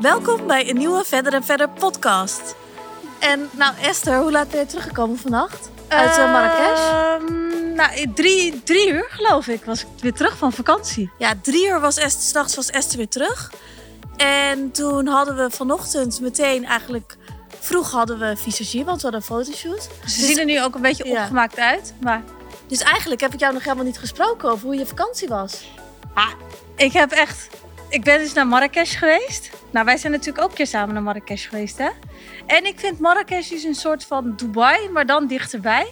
Welkom bij een nieuwe Verder en Verder podcast. En nou Esther, hoe laat ben je teruggekomen vannacht? Uit uh, Marrakesh? Ehm, nou, drie, drie uur geloof ik was ik weer terug van vakantie. Ja, drie uur was Esther, s'nachts was Esther weer terug. En toen hadden we vanochtend meteen eigenlijk... Vroeg hadden we visagie, want we hadden een fotoshoot. Ze dus, zien er nu ook een beetje Ja. opgemaakt uit. Maar Dus eigenlijk heb ik jou nog helemaal niet gesproken over hoe je vakantie was. ik heb echt... Ik ben dus naar Marrakesh geweest. Nou, wij zijn natuurlijk ook een keer samen naar Marrakesh geweest, hè? En ik vind Marrakesh dus een soort van Dubai, maar dan dichterbij.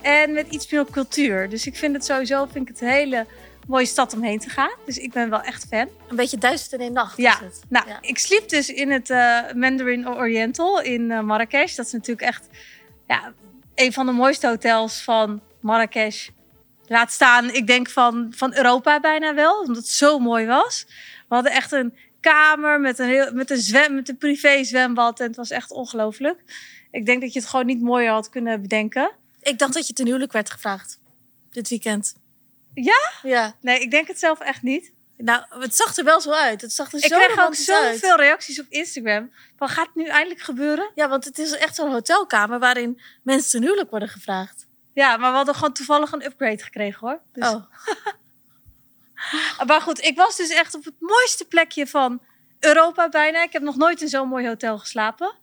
En met iets meer cultuur. Dus ik vind het sowieso vind ik het een hele mooie stad om heen te gaan. Dus ik ben wel echt fan. Een beetje duizend en één nacht Ja, is het. Nou, Ja. ik sliep dus in het eh, Mandarin Oriental in eh, Marrakesh. Dat is natuurlijk echt ja, een van de mooiste hotels van Marrakesh. Laat staan, ik denk van, van Europa bijna wel, omdat het zo mooi was. We hadden echt een kamer met een, heel, met een, zwem, met een privé zwembad en het was echt ongelooflijk. Ik denk dat je het gewoon niet mooier had kunnen bedenken. Ik dacht dat je ten huwelijk werd gevraagd. Dit weekend. Ja? Ja. Nee, ik denk het zelf echt niet. Nou, het zag er wel zo uit. Het zag er Ik zo kreeg ook zoveel reacties op Instagram. Van, gaat het nu eindelijk gebeuren? Ja, want het is echt zo'n hotelkamer waarin mensen ten huwelijk worden gevraagd. Ja, maar we hadden gewoon toevallig een upgrade gekregen hoor. Dus... Oh. Maar goed, ik was dus echt op het mooiste plekje van Europa bijna. Ik heb nog nooit in zo'n mooi hotel geslapen.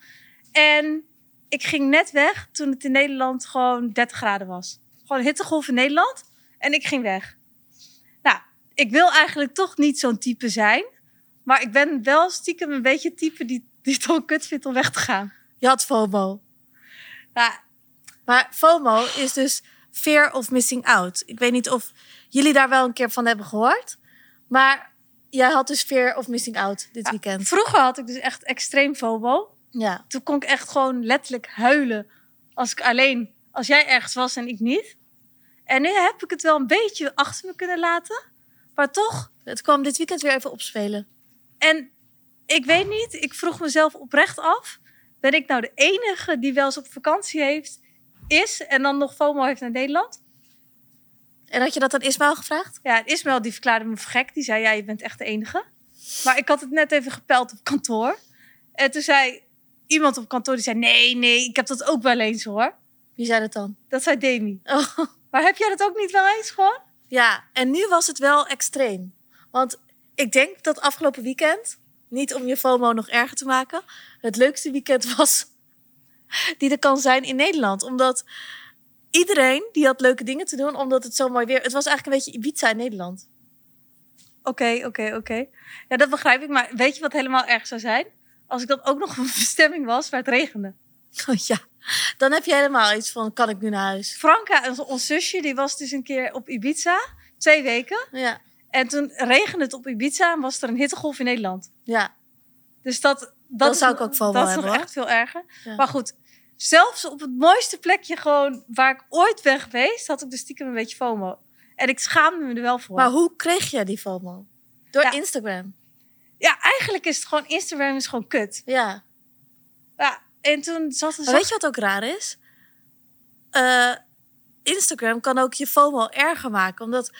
En ik ging net weg toen het in Nederland gewoon 30 graden was. Gewoon hittegolf in Nederland. En ik ging weg. Nou, ik wil eigenlijk toch niet zo'n type zijn. Maar ik ben wel stiekem een beetje het type die, die het wel kut vindt om weg te gaan. Je had FOMO. Nou, Maar FOMO is dus fear of missing out. Ik weet niet of jullie daar wel een keer van hebben gehoord. Maar jij had dus fear of missing out dit Ja, weekend. vroeger had ik dus echt extreem FOMO. Ja. toen kon ik echt gewoon letterlijk huilen als ik alleen, als jij ergens was en ik niet. En nu heb ik het wel een beetje achter me kunnen laten, maar toch. Het kwam dit weekend weer even opspelen. En ik weet niet, ik vroeg mezelf oprecht af, ben ik nou de enige die wel eens op vakantie heeft, is en dan nog FOMO heeft naar Nederland? En had je dat aan Ismaël gevraagd? Ja, Ismael die verklaarde me voor gek, die zei ja, je bent echt de enige. Maar ik had het net even gepeld op kantoor. En toen zei iemand op kantoor, die zei nee, nee, ik heb dat ook wel eens hoor. Wie zei dat dan? Dat zei Demi. Oh. Maar heb jij dat ook niet wel eens gewoon? Ja, en nu was het wel extreem. Want ik denk dat afgelopen weekend, niet om je FOMO nog erger te maken, het leukste weekend was die er kan zijn in Nederland. Omdat iedereen die had leuke dingen te doen, omdat het zo mooi weer... Het was eigenlijk een beetje Ibiza in Nederland. Oké, oké, oké. Ja, dat begrijp ik. Maar weet je wat helemaal erg zou zijn? Als ik dan ook nog op een bestemming was waar het regende. Oh ja, dan heb je helemaal iets van, kan ik nu naar huis? Franka, ons, zusje, die was dus een keer op Ibiza. Twee weken. Ja, En toen regende het op Ibiza en was er een hittegolf in Nederland. ja. Dus dat... Dat, is zou ik ook Dat is hebben, nog hoor. echt veel erger. Ja. Maar goed, zelfs op het mooiste plekje gewoon waar ik ooit ben geweest, had ik dus stiekem een beetje FOMO. En ik schaamde me er wel voor. Maar hoe kreeg jij die FOMO? Door Ja. Instagram. Ja, eigenlijk is het gewoon, Instagram is gewoon kut. Ja. Ja, en toen zat er weet je wat ook raar is? Eh, Instagram kan ook je FOMO erger maken. Omdat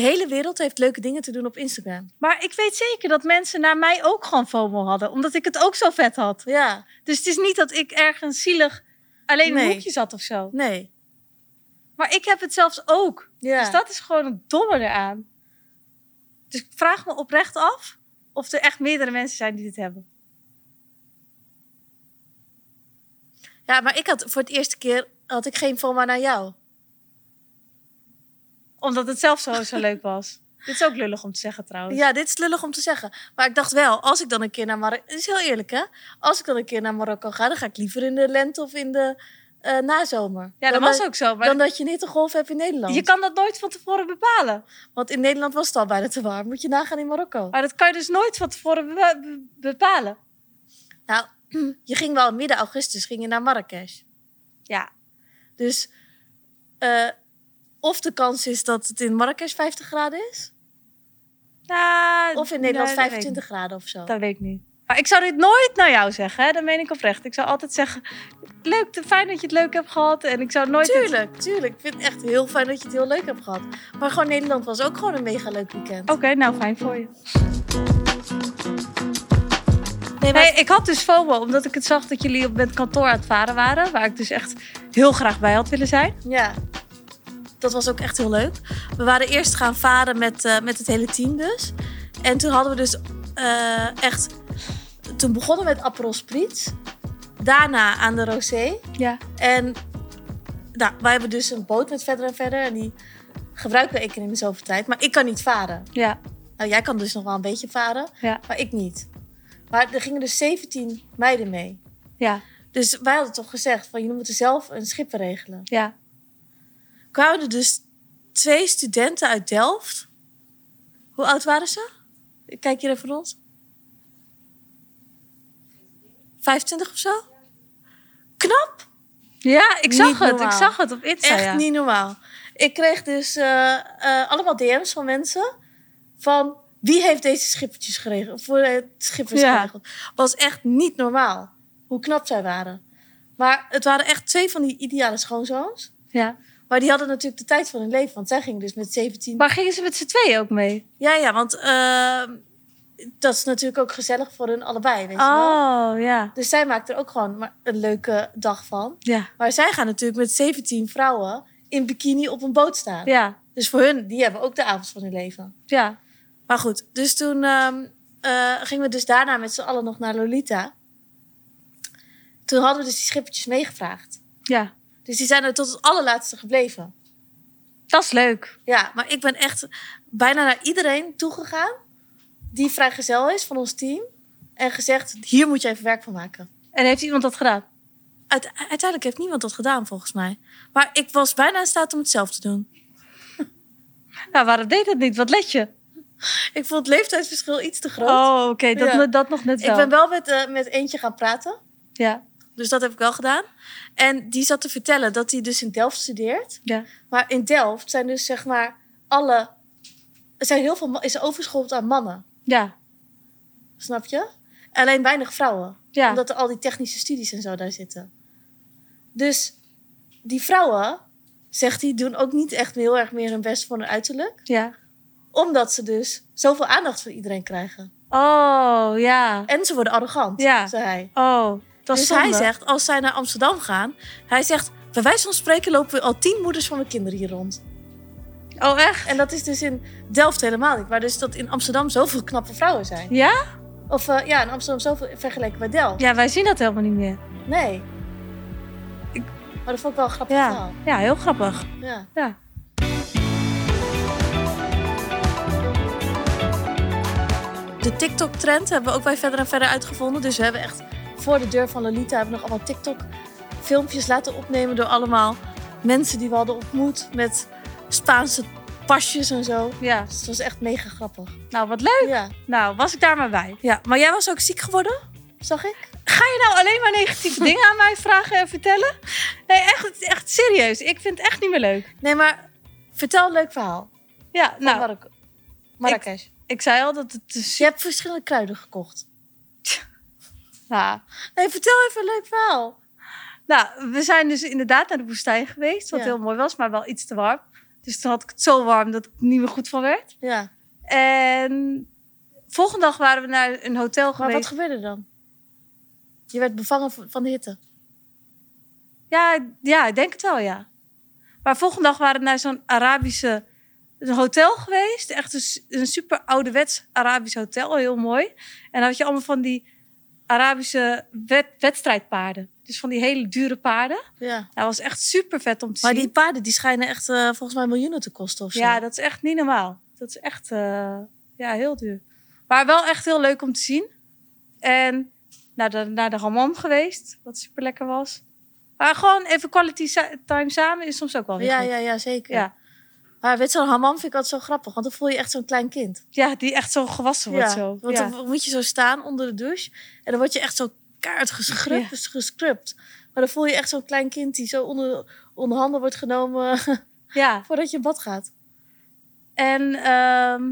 de hele wereld heeft leuke dingen te doen op Instagram. Maar ik weet zeker dat mensen naar mij ook gewoon FOMO hadden. Omdat ik het ook zo vet had. Ja, Dus het is niet dat ik ergens zielig alleen in Nee. een hoekje zat of zo. nee. Maar ik heb het zelfs ook. Ja. Dus dat is gewoon het domme eraan. Dus ik vraag me oprecht af of er echt meerdere mensen zijn die dit hebben. ja, maar ik had voor het eerste keer had ik geen FOMO naar jou. Omdat het zelf zo, zo leuk was. Dit is ook lullig om te zeggen trouwens. Ja, dit is lullig om te zeggen. Maar ik dacht wel, als ik dan een keer naar Marokko... Het is heel eerlijk, hè? Als ik dan een keer naar Marokko ga, dan ga ik liever in de lente of in de eh, nazomer. Ja, dat Dan was ook zo. Maar Dan dat je niet een golf hebt in Nederland. je kan dat nooit van tevoren bepalen. Want in Nederland was het al bijna te warm. Moet je nagaan in Marokko. Maar dat kan je dus nooit van tevoren be- be- bepalen. Nou, je ging wel midden augustus ging je naar Marrakesh. Ja. Dus eh, of de kans is dat het in Marrakesh 50 graden is, of in Nederland nee, dat weet ik 25 graden of zo. Dat weet ik niet. Maar ik zou dit nooit naar jou zeggen, hè? dat meen ik oprecht. Ik zou altijd zeggen, leuk, fijn dat je het leuk hebt gehad. En ik zou nooit... Tuurlijk, tuurlijk. Ik vind het echt heel fijn dat je het heel leuk hebt gehad. Maar gewoon Nederland was ook gewoon een mega leuk weekend. Oké, nou fijn voor je. Nee, maar Nee, ik had dus FOMO, omdat ik het zag dat jullie op het kantoor aan het varen waren. Waar ik dus echt heel graag bij had willen zijn. Ja, dat was ook echt heel leuk. We waren eerst gaan varen met, eh, met het hele team dus. En toen hadden we dus eh, echt... Toen begonnen we met Aperol Spritz. Daarna aan de Rosé. Ja. En nou, wij hebben dus een boot met verder en verder. En die gebruiken we één keer in de zoveel tijd. Maar ik kan niet varen. Ja. Nou, jij kan dus nog wel een beetje varen. Ja. Maar ik niet. Maar er gingen dus 17 meiden mee. Ja. Dus wij hadden toch gezegd van jullie moeten zelf een schip regelen. Ja. Kwamen er dus twee studenten uit Delft. Hoe oud waren ze? Ik kijk hier even rond. 25 of zo? Knap. Ja, ik zag het. Ik zag het op Insta. Echt ja. niet normaal. Ik kreeg dus eh, eh, allemaal DM's van mensen van wie heeft deze schippertjes geregeld? Voor het schippers Ja. geregeld. Was echt niet normaal hoe knap zij waren. Maar het waren echt twee van die ideale schoonzoons. Ja. Maar die hadden natuurlijk de tijd van hun leven, want zij gingen dus met 17 Maar gingen ze met z'n tweeën ook mee? Ja, ja, want ehm, dat is natuurlijk ook gezellig voor hun allebei, weet je wel. Oh, ja. Dus zij maakt er ook gewoon een leuke dag van. Ja. Maar zij gaan natuurlijk met 17 vrouwen in bikini op een boot staan. Ja. Dus voor hun, die hebben ook de avond van hun leven. Ja. Maar goed, dus toen ehm, eh, gingen we dus daarna met z'n allen nog naar Lolita. Toen hadden we dus die schippertjes meegevraagd. Ja. Dus die zijn er tot het allerlaatste gebleven. Dat is leuk. Ja, maar ik ben echt bijna naar iedereen toegegaan die vrijgezel is van ons team. En gezegd, hier moet je even werk van maken. En heeft iemand dat gedaan? Uite- uiteindelijk heeft niemand dat gedaan, volgens mij. Maar ik was bijna in staat om het zelf te doen. Nou, waarom deed het niet? Wat let je? Ik vond het leeftijdsverschil iets te groot. Oh, oké. Dat, Ja. dat nog net wel. ik ben wel met, eh, met eentje gaan praten. Ja. Dus dat heb ik wel gedaan. En die zat te vertellen dat hij dus in Delft studeert. Ja. Maar in Delft zijn dus zeg maar alle... Er zijn heel veel... is overschoold aan mannen. Ja. Snap je? Alleen weinig vrouwen. Ja. Omdat er al die technische studies en zo daar zitten. Dus die vrouwen, zegt hij, doen ook niet echt heel erg meer hun best voor hun uiterlijk. Ja. Omdat ze dus zoveel aandacht van iedereen krijgen. Oh, ja. En ze worden arrogant, Ja. zei hij. Oh, dus hij zonde. zegt, als zij naar Amsterdam gaan... Hij zegt, bij wijze van spreken lopen we al tien moeders van mijn kinderen hier rond. Oh, echt? En dat is dus in Delft helemaal niet. Maar dus dat in Amsterdam zoveel knappe vrouwen zijn. Ja? Of eh, ja, in Amsterdam zoveel vergeleken bij Delft. Ja, wij zien dat helemaal niet meer. Nee. Ik- Maar dat vond ik wel een grappig Ja. verhaal. Ja, heel grappig. Ja. Ja. De TikTok-trend hebben we ook wij verder en verder uitgevonden. Dus we hebben echt voor de deur van Lolita hebben we nog allemaal TikTok-filmpjes laten opnemen door allemaal mensen die we hadden ontmoet met Spaanse pasjes en zo. Ja. Dus het was echt mega grappig. Nou, wat leuk. Ja. Nou, was ik daar maar bij. ja, maar jij was ook ziek geworden, zag ik? Ga je nou alleen maar negatieve dingen aan mij vragen en vertellen? Nee, echt, echt serieus. Ik vind het echt niet meer leuk. Nee, maar vertel een leuk verhaal. Ja, nou, Marrakesh. ik zei al dat het dus... Je hebt verschillende kruiden gekocht. Nou, Nee, vertel even een leuk verhaal. nou, we zijn dus inderdaad naar de woestijn geweest. Wat Ja. heel mooi was, maar wel iets te warm. Dus toen had ik het zo warm dat ik er niet meer goed van werd. Ja. En volgende dag waren we naar een hotel Maar geweest. wat gebeurde dan? Je werd bevangen van de hitte. Ja, ja, ik denk het wel, ja. Maar volgende dag waren we naar zo'n Arabische een hotel geweest. Echt een, een super ouderwets Arabisch hotel, heel mooi. En dan had je allemaal van die Arabische wed- wedstrijdpaarden. Dus van die hele dure paarden. Ja. Dat was echt super vet om te Maar zien. die paarden die schijnen echt eh, volgens mij miljoenen te kosten of zo. Ja, dat is echt niet normaal. Dat is echt eh, ja, heel duur. Maar wel echt heel leuk om te zien. En naar de, naar de hammam geweest, wat super lekker was. Maar gewoon even quality time samen is soms ook wel weer ja, goed. ja, ja, zeker. Ja. Maar weet zo'n hammam vind ik altijd zo grappig. Want dan voel je echt zo'n klein kind. Ja, die echt zo gewassen wordt zo. Want ja. dan moet je zo staan onder de douche. En dan word je echt zo kaart geschrubt, Ja. gescrubt. Maar dan voel je echt zo'n klein kind die zo onder, onder handen wordt genomen ja. voordat je in bad gaat. En ehm,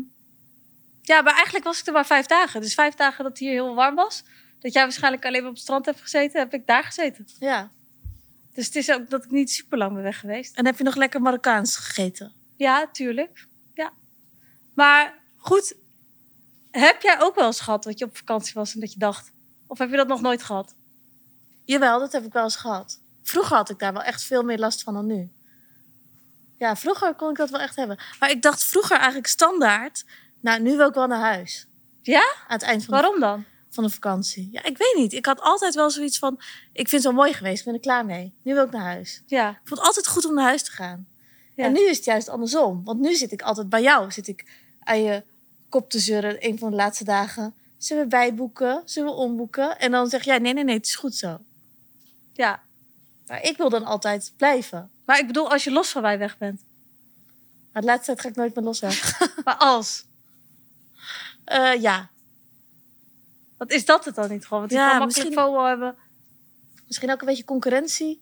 ja, maar eigenlijk was ik er maar vijf dagen. Dus vijf dagen dat het hier heel warm was. Dat jij waarschijnlijk alleen maar op het strand hebt gezeten, heb ik daar gezeten. Ja. Dus het is ook dat ik niet super lang ben weg geweest. En heb je nog lekker Marokkaans gegeten? Ja, tuurlijk. Ja. Maar goed, heb jij ook wel eens gehad dat je op vakantie was en dat je dacht, Of heb je dat nog nooit gehad? Jawel, dat heb ik wel eens gehad. Vroeger had ik daar wel echt veel meer last van dan nu. Ja, vroeger kon ik dat wel echt hebben. Maar ik dacht vroeger eigenlijk standaard... Nou, nu wil ik wel naar huis. Ja? Aan het eind van de, Waarom dan? van de vakantie. Ja, ik weet niet. Ik had altijd wel zoiets van... Ik vind het wel mooi geweest, ik ben er klaar mee. Nu wil ik naar huis. Ja. Ik vond het altijd goed om naar huis te gaan. Ja. En nu is het juist andersom. Want nu zit ik altijd bij jou. Zit ik aan je kop te zeuren een van de laatste dagen. Zullen we bijboeken? Zullen we omboeken? En dan zeg jij, nee, nee, nee, het is goed zo. Ja. Maar ik wil dan altijd blijven. Maar ik bedoel, als je los van mij weg bent. Maar de laatste tijd ga ik nooit meer los weg. Maar als. Eh, ja, Wat is dat het dan niet gewoon? Want je Ja, kan makkelijk misschien- hebben. misschien ook een beetje concurrentie.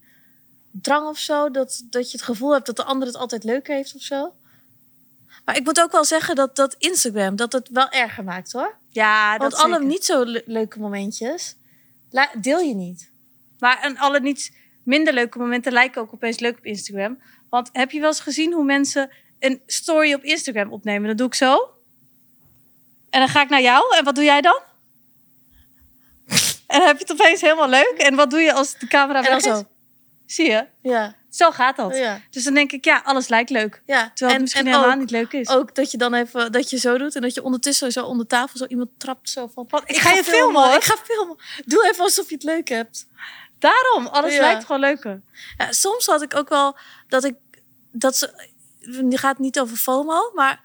Drang of zo. Dat, dat je het gevoel hebt dat de ander het altijd leuker heeft of zo. Maar ik moet ook wel zeggen dat, dat Instagram dat het wel erger maakt hoor. Ja, Want alle niet zo le- leuke momentjes deel je niet. Maar en alle niet minder leuke momenten lijken ook opeens leuk op Instagram. Want heb je wel eens gezien hoe mensen een story op Instagram opnemen? Dat doe ik zo. En dan ga ik naar jou. En wat doe jij dan? En dan heb je het opeens helemaal leuk. En wat doe je als de camera En dan weg is? zo. Zie je? Ja, Zo gaat dat. ja. Dus dan denk ik, ja, alles lijkt leuk. ja. Terwijl het misschien helemaal ook, niet leuk is. ook dat je dan even dat je zo doet en dat je ondertussen zo onder tafel zo iemand trapt zo van. Ik ga je filmen, hoor. Ik ga filmen. Doe even alsof je het leuk hebt. Daarom, alles Ja. lijkt gewoon leuker. Ja, soms had ik ook wel dat ik dat ze. Die gaat niet over FOMO, maar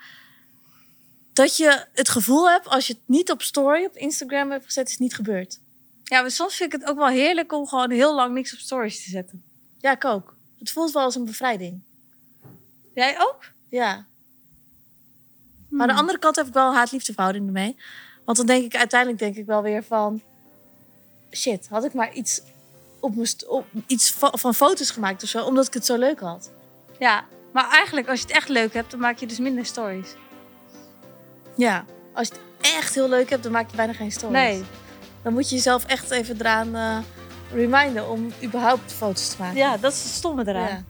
dat je het gevoel hebt als je het niet op story op Instagram hebt gezet, is het niet gebeurd. Ja, maar soms vind ik het ook wel heerlijk om gewoon heel lang niks op stories te zetten. Ja, ik ook. Het voelt wel als een bevrijding. Jij ook? Ja. Maar aan de Hmm. andere kant heb ik wel een haat-liefde verhouding ermee. Want dan denk ik uiteindelijk denk ik wel weer van... Shit, had ik maar iets, op op, iets va- van foto's gemaakt of zo, omdat ik het zo leuk had. Ja, maar eigenlijk als je het echt leuk hebt, dan maak je dus minder stories. Ja. Als je het echt heel leuk hebt, dan maak je bijna geen stories. Nee. Dan moet je jezelf echt even eraan eh reminden om überhaupt foto's te maken. Ja, dat is het stomme eraan. Ja.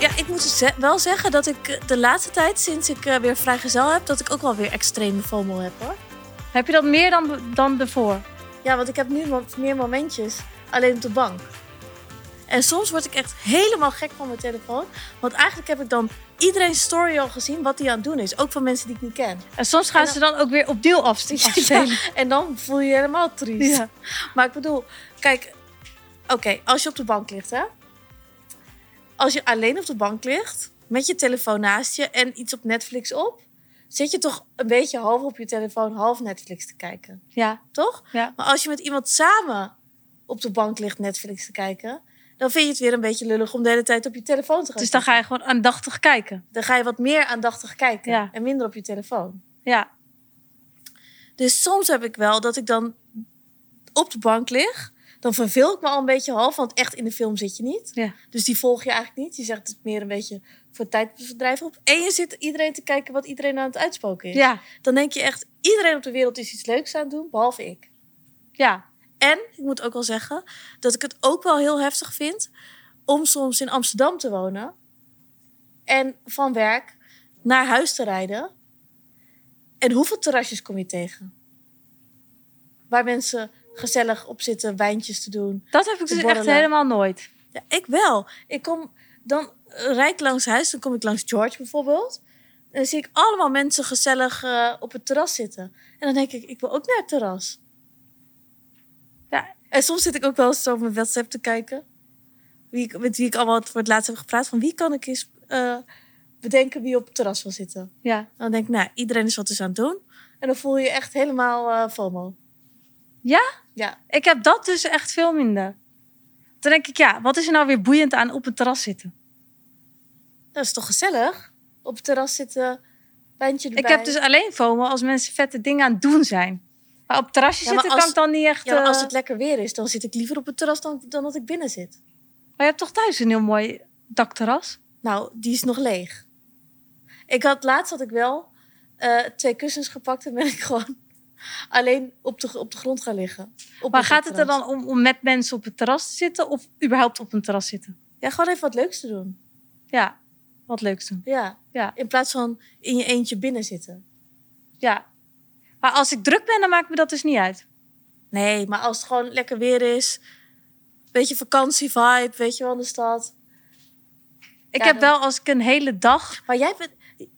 Ja, ik moet wel zeggen dat ik de laatste tijd, sinds ik eh, weer vrijgezel heb, dat ik ook wel weer extreme FOMO heb hoor. Heb je dat meer dan, dan ervoor? Ja, want ik heb nu meer momentjes alleen op de bank. En soms word ik echt helemaal gek van mijn telefoon. Want eigenlijk heb ik dan iedereen story al gezien wat die aan het doen is. Ook van mensen die ik niet ken. En soms gaan En dan- ze dan ook weer op deel afst- afspelen. Ja, en dan voel je je helemaal triest. Ja. Maar ik bedoel, kijk, oké, als je op de bank ligt, hè. Als je alleen op de bank ligt, met je telefoon naast je en iets op Netflix op, zit je toch een beetje half op je telefoon, half Netflix te kijken. Ja, Toch? ja. Maar als je met iemand samen op de bank ligt Netflix te kijken, dan vind je het weer een beetje lullig om de hele tijd op je telefoon te gaan. Dus dan ga je gewoon aandachtig kijken. dan ga je wat meer aandachtig kijken Ja. en minder op je telefoon. Ja, Dus soms heb ik wel dat ik dan op de bank lig. Dan verveel ik me al een beetje half, want echt in de film zit je niet. ja. Dus die volg je eigenlijk niet. Je zegt het meer een beetje voor tijdverdrijf op. En je zit iedereen te kijken wat iedereen aan het uitspoken is. Ja, Dan denk je echt, iedereen op de wereld is iets leuks aan het doen, behalve ik. ja. En ik moet ook wel zeggen dat ik het ook wel heel heftig vind om soms in Amsterdam te wonen en van werk naar huis te rijden. En hoeveel terrasjes kom je tegen? Waar mensen gezellig op zitten, wijntjes te doen. Dat heb ik dus echt helemaal nooit. Ja, ik wel. Ik kom dan rijd ik langs huis, dan kom ik langs George bijvoorbeeld. En dan zie ik allemaal mensen gezellig eh, op het terras zitten. En dan denk ik, ik wil ook naar het terras. En soms zit ik ook wel eens zo op mijn WhatsApp te kijken. Wie ik, met wie ik allemaal voor het laatst heb gepraat. Van wie kan ik eens eh, bedenken wie op het terras wil zitten. Ja. Dan denk ik, nou, iedereen is wat is aan het doen. En dan voel je je echt helemaal eh, FOMO. Ja? Ja. Ik heb dat dus echt veel minder. Dan denk ik, ja, wat is er nou weer boeiend aan op het terras zitten? Dat is toch gezellig? Op het terras zitten, wijntje erbij. Ik heb dus alleen FOMO als mensen vette dingen aan het doen zijn. Maar op het terrasje Ja, maar zitten als- kan ik dan niet echt... Ja, maar als eh, het lekker weer is, dan zit ik liever op het terras dan, dan dat ik binnen zit. Maar je hebt toch thuis een heel mooi dakterras? Nou, die is nog leeg. Ik had laatst had ik wel eh, twee kussens gepakt en ben ik gewoon alleen op de, op de grond gaan liggen. Op Maar gaat het er dan om, om met mensen op het terras te zitten of überhaupt op een terras zitten? Ja, gewoon even wat leuks te doen. Ja. wat leuks doen. Ja. Ja. In plaats van in je eentje binnen zitten. Ja. Maar als ik druk ben, dan maakt me dat dus niet uit. Nee, maar als het gewoon lekker weer is. Beetje vakantievibe, weet je wel, in de stad. Ik Ja, heb dan- wel als ik een hele dag... Maar jij bent...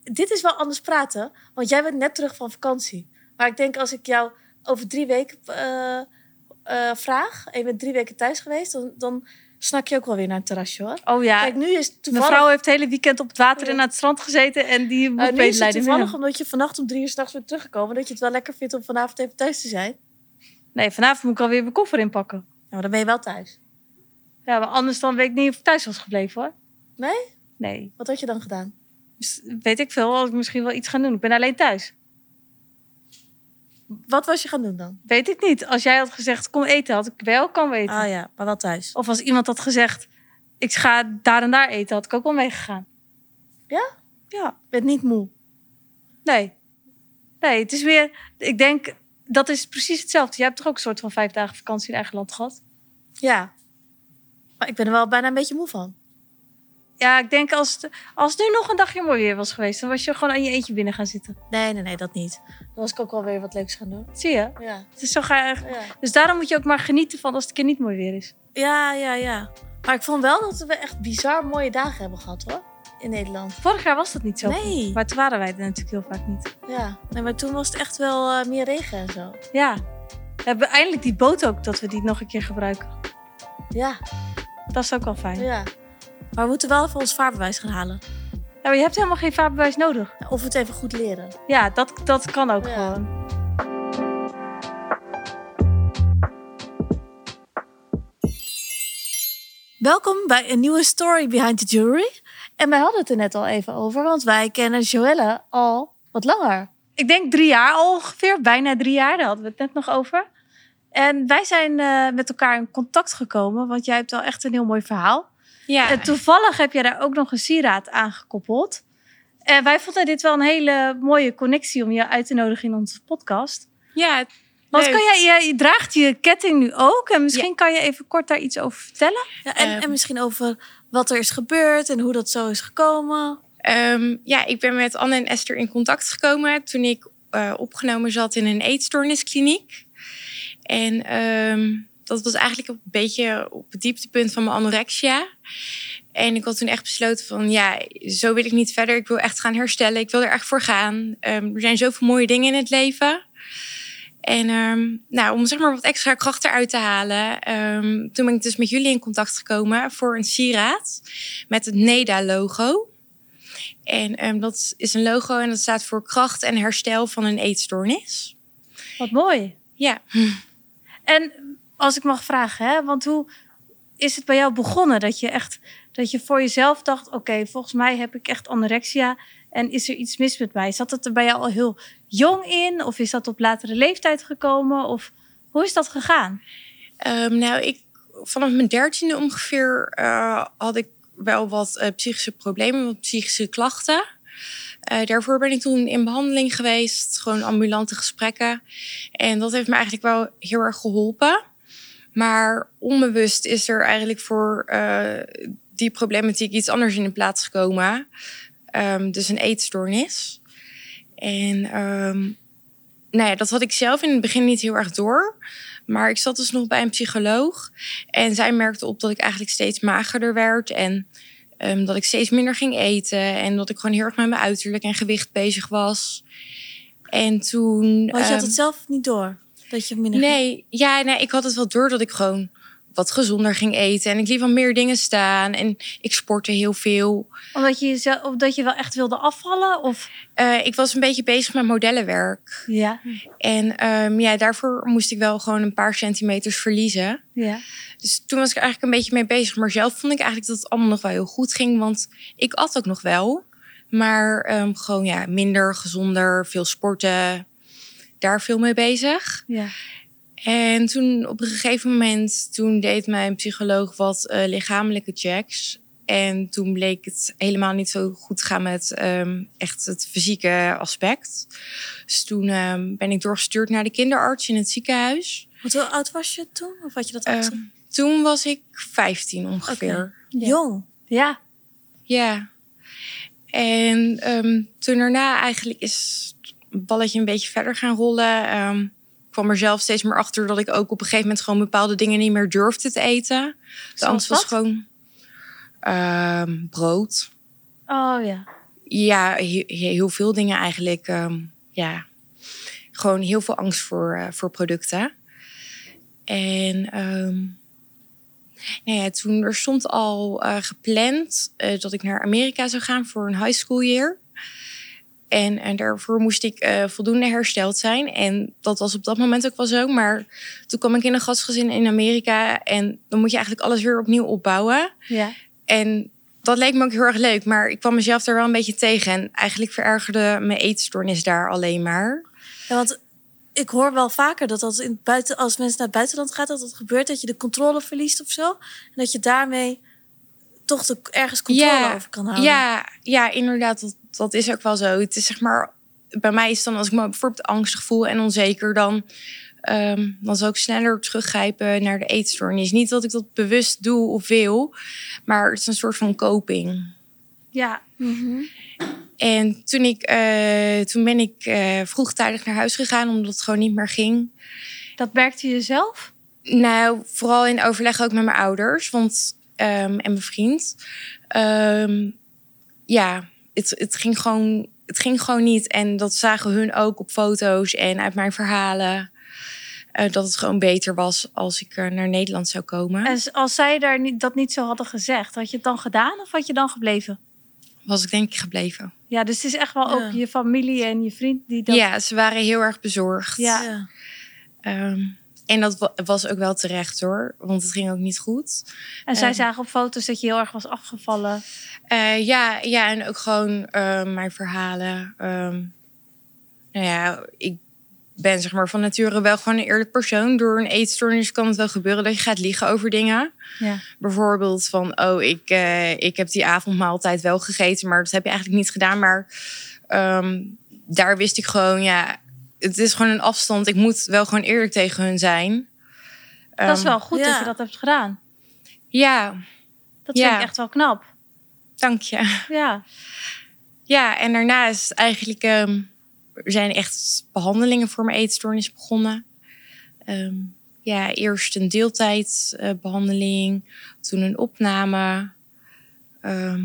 Dit is wel anders praten. Want jij bent net terug van vakantie. Maar ik denk als ik jou over drie weken eh, eh, vraag... en je bent drie weken thuis geweest... dan, dan snak je ook wel weer naar een terrasje, hoor. Oh ja, Kijk, nu is het toevallig... mevrouw heeft het hele weekend op het water en aan het strand gezeten... en die moet eh, nu is het toevallig omdat je vannacht om drie uur s'nachts bent teruggekomen... dat je het wel lekker vindt om vanavond even thuis te zijn. Nee, vanavond moet ik alweer mijn koffer inpakken. Ja, maar dan ben je wel thuis. Ja, maar anders dan weet ik niet of ik thuis was gebleven, hoor. Nee? Nee, Wat had je dan gedaan? dus weet ik veel. Als ik misschien wel iets gaan doen. Ik ben alleen thuis. Wat was je gaan doen dan? Weet ik niet. Als jij had gezegd, kom eten, had ik wel kan weten. Ah ja, maar wel thuis. Of als iemand had gezegd, ik ga daar en daar eten, had ik ook wel meegegaan. Ja? Ja. Je bent niet moe. Nee. Nee, het is weer... Ik denk, dat is precies hetzelfde. Jij hebt toch ook een soort van vijf dagen vakantie in eigen land gehad? Ja. Maar ik ben er wel bijna een beetje moe van. Ja, ik denk als het, als het nu nog een dagje mooi weer was geweest... dan was je gewoon aan je eentje binnen gaan zitten. Nee, nee, nee, dat niet. Dan was ik ook wel weer wat leuks gaan doen. Zie je? Ja. Het is zo ga je eigenlijk- Ja, Dus daarom moet je ook maar genieten van als het een keer niet mooi weer is. ja, ja. ja. Maar ik vond wel dat we echt bizar mooie dagen hebben gehad, hoor. In Nederland. Vorig jaar was dat niet zo. Nee. Maar toen waren wij er natuurlijk heel vaak niet. Ja. Nee, maar toen was het echt wel eh, meer regen en zo. Ja. We hebben eindelijk die boot ook, dat we die nog een keer gebruiken. Ja, Dat is ook wel fijn. ja. Maar we moeten wel even ons vaarbewijs gaan halen. Ja, maar je hebt helemaal geen vaarbewijs nodig. Of het even goed leren. Ja, dat, dat kan ook Ja. gewoon. Welkom bij een nieuwe Story Behind the Jewelry. En wij hadden het er net al even over, want wij kennen Joelle al wat langer. Ik denk drie jaar al ongeveer, bijna drie jaar, daar hadden we het net nog over. En wij zijn eh, met elkaar in contact gekomen, want jij hebt wel echt een heel mooi verhaal. Ja, En toevallig heb je daar ook nog een sieraad aangekoppeld. En wij vonden dit wel een hele mooie connectie om je uit te nodigen in onze podcast. ja, Want kan jij, je, je draagt je ketting nu ook en misschien kan je even kort daar iets over vertellen. Ja, en, Ehm. en misschien over wat er is gebeurd en hoe dat zo is gekomen. Ehm, ja, ik ben met Anne en Esther in contact gekomen toen ik eh, opgenomen zat in een eetstoorniskliniek. En ehm, dat was eigenlijk een beetje op het dieptepunt van mijn anorexia. En ik had toen echt besloten van, ja, zo wil ik niet verder. Ik wil echt gaan herstellen. Ik wil er echt voor gaan. Ehm, er zijn zoveel mooie dingen in het leven. En ehm, nou, om zeg maar wat extra kracht eruit te halen, ehm, toen ben ik dus met jullie in contact gekomen voor een sieraad met het NEDA-logo. En dat is een logo en dat staat voor kracht en herstel van een eetstoornis. Wat mooi. Ja, En als ik mag vragen, hè, want hoe is het bij jou begonnen dat je echt dat je voor jezelf dacht: oké, volgens mij heb ik echt anorexia en is er iets mis met mij? Zat het er bij jou al heel jong in, of is dat op latere leeftijd gekomen, of hoe is dat gegaan? Ehm, nou, ik, vanaf mijn dertiende ongeveer eh, had ik wel wat eh, psychische problemen, wat psychische klachten. Eh, daarvoor ben ik toen in behandeling geweest, gewoon ambulante gesprekken. En dat heeft me eigenlijk wel heel erg geholpen. Maar onbewust is er eigenlijk voor eh, die problematiek iets anders in de plaats gekomen. Ehm, dus een eetstoornis. En ehm, nou ja, dat had ik zelf in het begin niet heel erg door. Maar ik zat dus nog bij een psycholoog. En zij merkte op dat ik eigenlijk steeds magerder werd. En ehm, dat ik steeds minder ging eten. En dat ik gewoon heel erg met mijn uiterlijk en gewicht bezig was. En toen. Want je had het zelf niet door. Dat je minder Nee, ja, nee, ik had het wel door dat ik gewoon wat gezonder ging eten. En ik liet wel meer dingen staan. En ik sportte heel veel. Omdat je, jezelf, of dat je wel echt wilde afvallen? Of Eh, ik was een beetje bezig met modellenwerk. ja, En ehm, ja, daarvoor moest ik wel gewoon een paar centimeters verliezen. ja. Dus toen was ik eigenlijk een beetje mee bezig. Maar zelf vond ik eigenlijk dat het allemaal nog wel heel goed ging. Want ik at ook nog wel. Maar ehm, gewoon ja, minder, gezonder, veel sporten. Daar veel mee bezig. ja. En toen op een gegeven moment, toen deed mijn psycholoog wat eh, lichamelijke checks. En toen bleek het helemaal niet zo goed te gaan met ehm, echt het fysieke aspect. Dus toen ehm, ben ik doorgestuurd naar de kinderarts in het ziekenhuis. Want hoe oud was je toen? Of had je dat al gezegd? toen was ik 15 ongeveer. Ja. Jong. Ja, Ja. En ehm, toen daarna eigenlijk is balletje een beetje verder gaan rollen. Ehm, ik kwam er zelf steeds meer achter dat ik ook op een gegeven moment gewoon bepaalde dingen niet meer durfde te eten. De angst was gewoon ehm, brood. Oh ja. Ja, he- he- heel veel dingen eigenlijk. ehm, ja, gewoon heel veel angst voor, eh, voor producten. En nou ja, toen er stond al eh, gepland eh, dat ik naar Amerika zou gaan voor een high school year. En, en daarvoor moest ik eh, voldoende hersteld zijn. En dat was op dat moment ook wel zo. Maar toen kwam ik in een gastgezin in Amerika. En dan moet je eigenlijk alles weer opnieuw opbouwen. Ja. En dat leek me ook heel erg leuk. Maar ik kwam mezelf daar wel een beetje tegen. En eigenlijk verergerde mijn eetstoornis daar alleen maar. Ja, want ik hoor wel vaker dat als, in buiten, als mensen naar het buitenland gaan, dat het gebeurt dat je de controle verliest of zo. En dat je daarmee toch de, ergens controle over kan houden. Ja, ja inderdaad. Dat, dat is ook wel zo. Het is zeg maar, bij mij is dan als ik me bijvoorbeeld angstig voel en onzeker, dan, ehm, dan zal ik sneller teruggrijpen naar de eetstoornis. Niet dat ik dat bewust doe of wil, maar het is een soort van coping. Ja. Mhm. En toen, ik, eh, toen ben ik eh, vroegtijdig naar huis gegaan, omdat het gewoon niet meer ging. Dat merkte je zelf? Nou, vooral in overleg ook met mijn ouders want, ehm, en mijn vriend. Ehm, ja, het, het, ging gewoon, het ging gewoon niet. En dat zagen hun ook op foto's en uit mijn verhalen. eh, dat het gewoon beter was als ik naar Nederland zou komen. En als zij daar niet, dat niet zo hadden gezegd, had je het dan gedaan of had je dan gebleven? Was ik denk ik gebleven. Ja, dus het is echt wel Ja. ook je familie en je vriend die dat... Ja, ze waren heel erg bezorgd. Ja. Ja. Ehm, en dat wa- was ook wel terecht hoor, want het ging ook niet goed. En zij Eh. zagen op foto's dat je heel erg was afgevallen. Eh, ja, ja, en ook gewoon eh, mijn verhalen. Ehm, nou ja, ik ben zeg maar van nature wel gewoon een eerlijk persoon. Door een eetstoornis kan het wel gebeuren dat je gaat liegen over dingen. Ja. Bijvoorbeeld van, oh, ik, eh, ik heb die avondmaaltijd wel gegeten, maar dat heb je eigenlijk niet gedaan. Maar ehm, daar wist ik gewoon, ja, het is gewoon een afstand. Ik moet wel gewoon eerlijk tegen hun zijn. Dat is Ehm, wel goed dat je dat hebt gedaan. Ja, Dat Ja. vind ik echt wel knap. dank je. Ja. Ja, en daarna is het eigenlijk... ehm, er zijn echt behandelingen voor mijn eetstoornis begonnen. Ehm, ja, eerst een deeltijdbehandeling. toen een opname. ehm,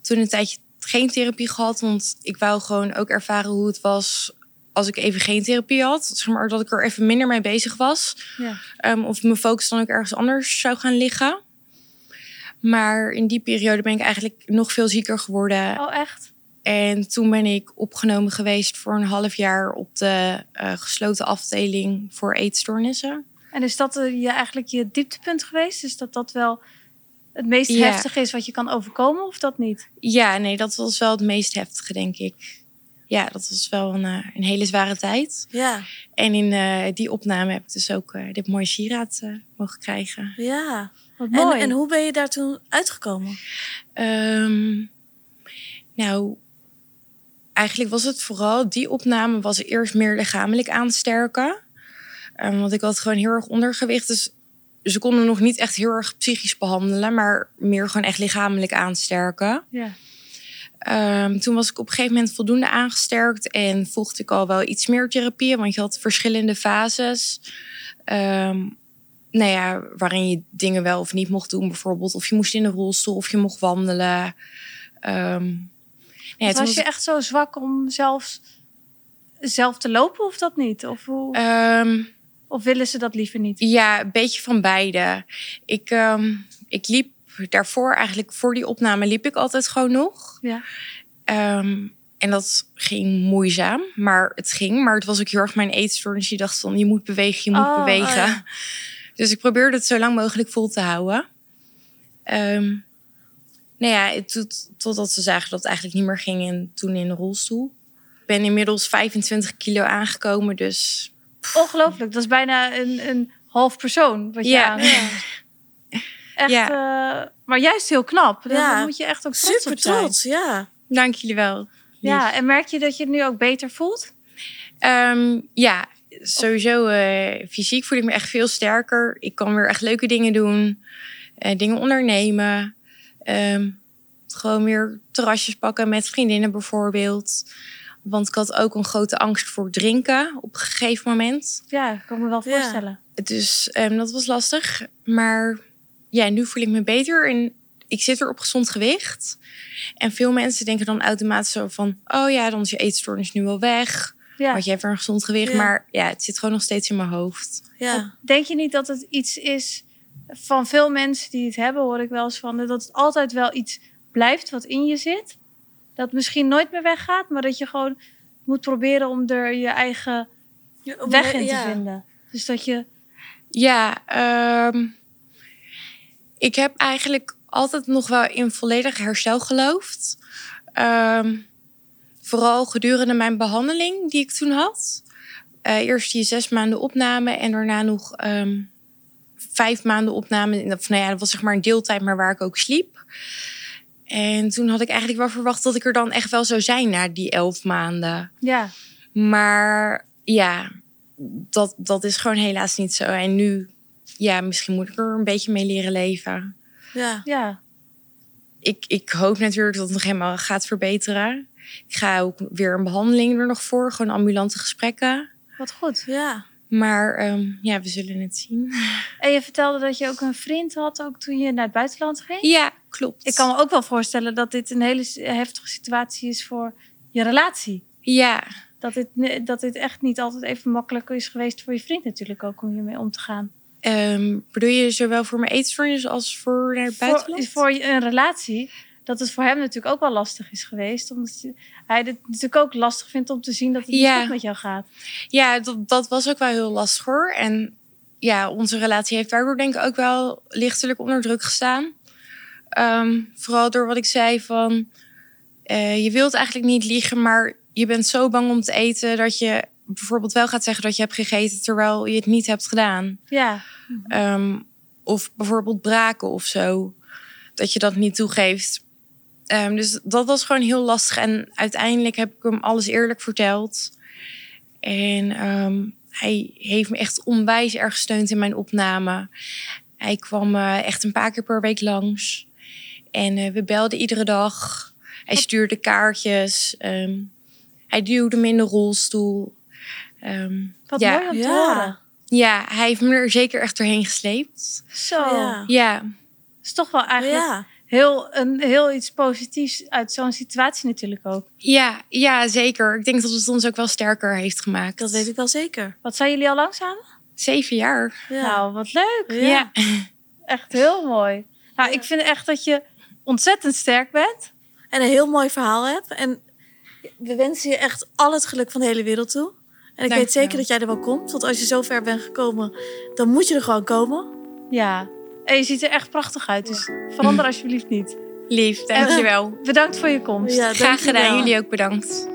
toen een tijdje geen therapie gehad. Want ik wou gewoon ook ervaren hoe het was... als ik even geen therapie had. Zeg maar dat ik er even minder mee bezig was. ja. Ehm, of mijn focus dan ook ergens anders zou gaan liggen. Maar in die periode ben ik eigenlijk nog veel zieker geworden. Oh, echt? En toen ben ik opgenomen geweest voor een half jaar op de eh, gesloten afdeling voor eetstoornissen. En is dat eh, je, eigenlijk je dieptepunt geweest? Is dat dat wel het meest Ja. heftige is wat je kan overkomen of dat niet? Ja, nee, dat was wel het meest heftige, denk ik. Ja, dat was wel een, eh, een hele zware tijd. Ja. En in eh, die opname heb ik dus ook eh, dit mooie sieraad eh, mogen krijgen. ja. Wat En, mooi. en hoe ben je daar toen uitgekomen? Ehm, nou, eigenlijk was het vooral die opname was eerst meer lichamelijk aansterken. Ehm, want ik had gewoon heel erg ondergewicht. Dus ze konden nog niet echt heel erg psychisch behandelen, maar meer gewoon echt lichamelijk aansterken. Ja. Ehm, toen was ik op een gegeven moment voldoende aangesterkt en volgde ik al wel iets meer therapieën, want je had verschillende fases. Ehm, nou ja, waarin je dingen wel of niet mocht doen, bijvoorbeeld. Of je moest in de rolstoel of je mocht wandelen. Ehm, nou ja, was, je echt zo zwak om zelfs zelf te lopen of dat niet? Of, hoe, of willen ze dat liever niet? Ja, een beetje van beide. Ik, ik liep daarvoor, eigenlijk voor die opname, liep ik altijd gewoon nog. Ja. Ehm, en dat ging moeizaam, maar het ging. Maar het was ook heel erg mijn eetstoornis. Die dacht van, je moet bewegen, je moet Oh, bewegen. oh ja. Dus ik probeerde het zo lang mogelijk vol te houden. Ehm, nou ja, tot, totdat ze zagen dat het eigenlijk niet meer ging en toen in de rolstoel. Ik ben inmiddels 25 kilo aangekomen, dus Ongelooflijk. Dat is bijna een, een half persoon wat je Ja. aan. Echt, eh, maar juist heel knap. Daar Ja. moet je echt ook trots Super op zijn. trots, ja. dank jullie wel. Ja, en merk je dat je het nu ook beter voelt? Ehm, ja, sowieso eh, fysiek voel ik me echt veel sterker. Ik kan weer echt leuke dingen doen, eh, dingen ondernemen. Ehm, Gewoon weer terrasjes pakken met vriendinnen bijvoorbeeld. Want ik had ook een grote angst voor drinken op een gegeven moment. Ja, ik kan me wel Ja. voorstellen. Dus ehm, dat was lastig. Maar ja, nu voel ik me beter en ik zit er op gezond gewicht. En veel mensen denken dan automatisch zo van... oh ja, dan is je eetstoornis nu wel weg. Ja. Want je hebt weer een gezond gewicht. Ja. Maar ja, het zit gewoon nog steeds in mijn hoofd. Ja. Denk je niet dat het iets is van veel mensen die het hebben, hoor ik wel eens van, dat het altijd wel iets blijft wat in je zit? Dat misschien nooit meer weggaat, maar dat je gewoon moet proberen om er je eigen weg in te Ja. vinden. Dus dat je, Ja, ehm, ik heb eigenlijk altijd nog wel in volledig herstel geloofd. Ehm, vooral gedurende mijn behandeling die ik toen had. Eh, eerst die zes maanden opname en daarna nog ehm, vijf maanden opname. Of, nou ja, dat was zeg maar een deeltijd, maar waar ik ook sliep. En toen had ik eigenlijk wel verwacht dat ik er dan echt wel zou zijn na die elf maanden. ja, Maar ja, dat, dat is gewoon helaas niet zo. En nu, ja, misschien moet ik er een beetje mee leren leven. Ja. ja, Ik, ik hoop natuurlijk dat het nog helemaal gaat verbeteren. Ik ga ook weer een behandeling er nog voor, gewoon ambulante gesprekken. wat goed. Ja. Maar ehm, ja, we zullen het zien. En je vertelde dat je ook een vriend had, ook toen je naar het buitenland ging. Ja, klopt. Ik kan me ook wel voorstellen dat dit een hele heftige situatie is voor je relatie. Ja, Dat dit, dat dit echt niet altijd even makkelijk is geweest voor je vriend natuurlijk ook om hiermee om te gaan. Ehm, bedoel je zowel voor mijn eetstoornis als voor naar het Voor, buitenland? voor je- een relatie, dat het voor hem natuurlijk ook wel lastig is geweest. Omdat hij het natuurlijk ook lastig vindt om te zien dat het niet goed met jou gaat. Ja, dat, dat was ook wel heel lastig hoor. En ja, onze relatie heeft daardoor denk ik ook wel lichtelijk onder druk gestaan. Ehm, vooral door wat ik zei van... eh, je wilt eigenlijk niet liegen, maar je bent zo bang om te eten... dat je bijvoorbeeld wel gaat zeggen dat je hebt gegeten... terwijl je het niet hebt gedaan. Ja, Ehm, of bijvoorbeeld braken of zo. Dat je dat niet toegeeft. Ehm, dus dat was gewoon heel lastig. En uiteindelijk heb ik hem alles eerlijk verteld. En ehm, hij heeft me echt onwijs erg gesteund in mijn opname. Hij kwam eh, echt een paar keer per week langs. En eh, we belden iedere dag. Hij stuurde kaartjes. Ehm, hij duwde me in de rolstoel. Ehm, wat ja. mooi om te Ja. horen. ja, hij heeft me er zeker echt doorheen gesleept. Zo, Ja. Ja, is toch wel eigenlijk Ja. heel, een, heel iets positiefs uit zo'n situatie natuurlijk ook. ja, ja, zeker. Ik denk dat het ons ook wel sterker heeft gemaakt. Dat weet ik wel zeker. Wat zijn jullie al lang samen? Zeven jaar. Ja. Nou, wat leuk. Ja. Ja. Echt heel mooi. Nou, ik vind echt dat je ontzettend sterk bent. En een heel mooi verhaal hebt. En we wensen je echt al het geluk van de hele wereld toe. En ik Dank weet zeker wel. dat jij er wel komt. Want als je zo ver bent gekomen, dan moet je er gewoon komen. Ja. En je ziet er echt prachtig uit. Dus verander alsjeblieft niet. Lief, dankjewel. Bedankt voor je komst. Ja, Graag gedaan. Jullie ook bedankt.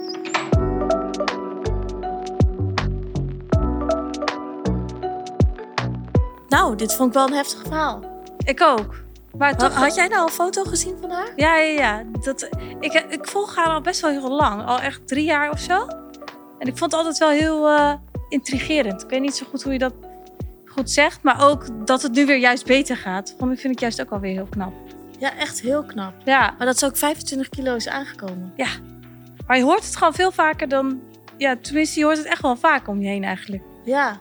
Nou, dit vond ik wel een heftig verhaal. Ik ook. Maar toch Had jij nou een foto gezien van haar? Ja, ja, ja. Dat, ik, ik volg haar al best wel heel lang. Al echt drie jaar of zo. En ik vond het altijd wel heel eh, intrigerend. Ik weet niet zo goed hoe je dat goed zegt. Maar ook dat het nu weer juist beter gaat. Vond ik, vind ik juist ook wel weer heel knap. Ja, echt heel knap. Ja, Maar dat ze ook 25 kilo is aangekomen. maar je hoort het gewoon veel vaker dan... Ja, tenminste, je hoort het echt wel vaak om je heen eigenlijk. Ja.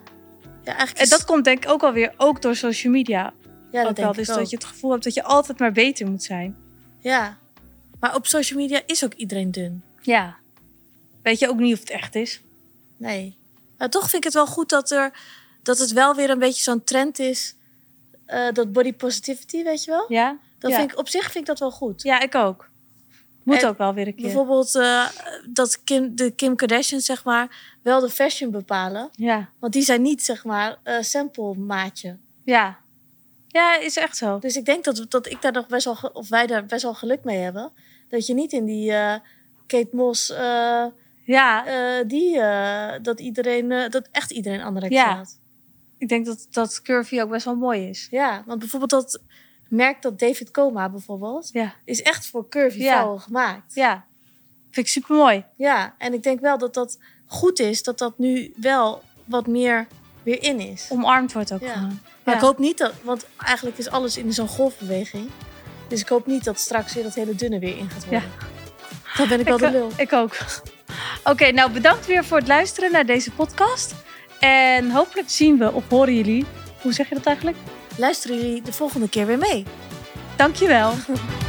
Ja, eigenlijk En is- dat komt denk ik ook alweer ook door social media. ja, dat ook denk wel. ik Dus ook. dat je het gevoel hebt dat je altijd maar beter moet zijn. Ja. Maar op social media is ook iedereen dun. Ja. Weet je ook niet of het echt is. Nee. Maar toch vind ik het wel goed dat, er, dat het wel weer een beetje zo'n trend is. eh, dat body positivity, weet je wel? Ja? Dat Ja. vind ik, op zich vind ik dat wel goed. Ja, ik ook. Moet En ook wel weer een keer. Bijvoorbeeld eh, dat Kim, de Kim Kardashian, zeg maar, wel de fashion bepalen. Ja. Want die zijn niet, zeg maar, eh sample maatje. Ja. Ja, is echt zo. Dus ik denk dat, dat ik daar nog best wel, of wij daar best wel geluk mee hebben. Dat je niet in die Kate Moss, Ja, eh, die, eh, dat iedereen, eh, dat echt iedereen anorexia Ja. had. ik denk dat, dat curvy ook best wel mooi is. Ja, want bijvoorbeeld dat merk dat David Coma bijvoorbeeld, Ja. is echt voor curvy Ja. vrouwen gemaakt. Ja. Vind ik super mooi. Ja, en ik denk wel dat dat goed is, dat dat nu wel wat meer weer in is. Omarmd wordt ook Ja. gewoon. Maar ik hoop niet dat, want eigenlijk is alles in zo'n golfbeweging. Dus ik hoop niet dat straks weer dat hele dunne weer in gaat worden. Dan ben ik wel Ik, de lul. ik ook. Oké, nou bedankt weer voor het luisteren naar deze podcast. En hopelijk zien we of horen jullie. Hoe zeg je dat eigenlijk? Luisteren jullie de volgende keer weer mee? Dankjewel.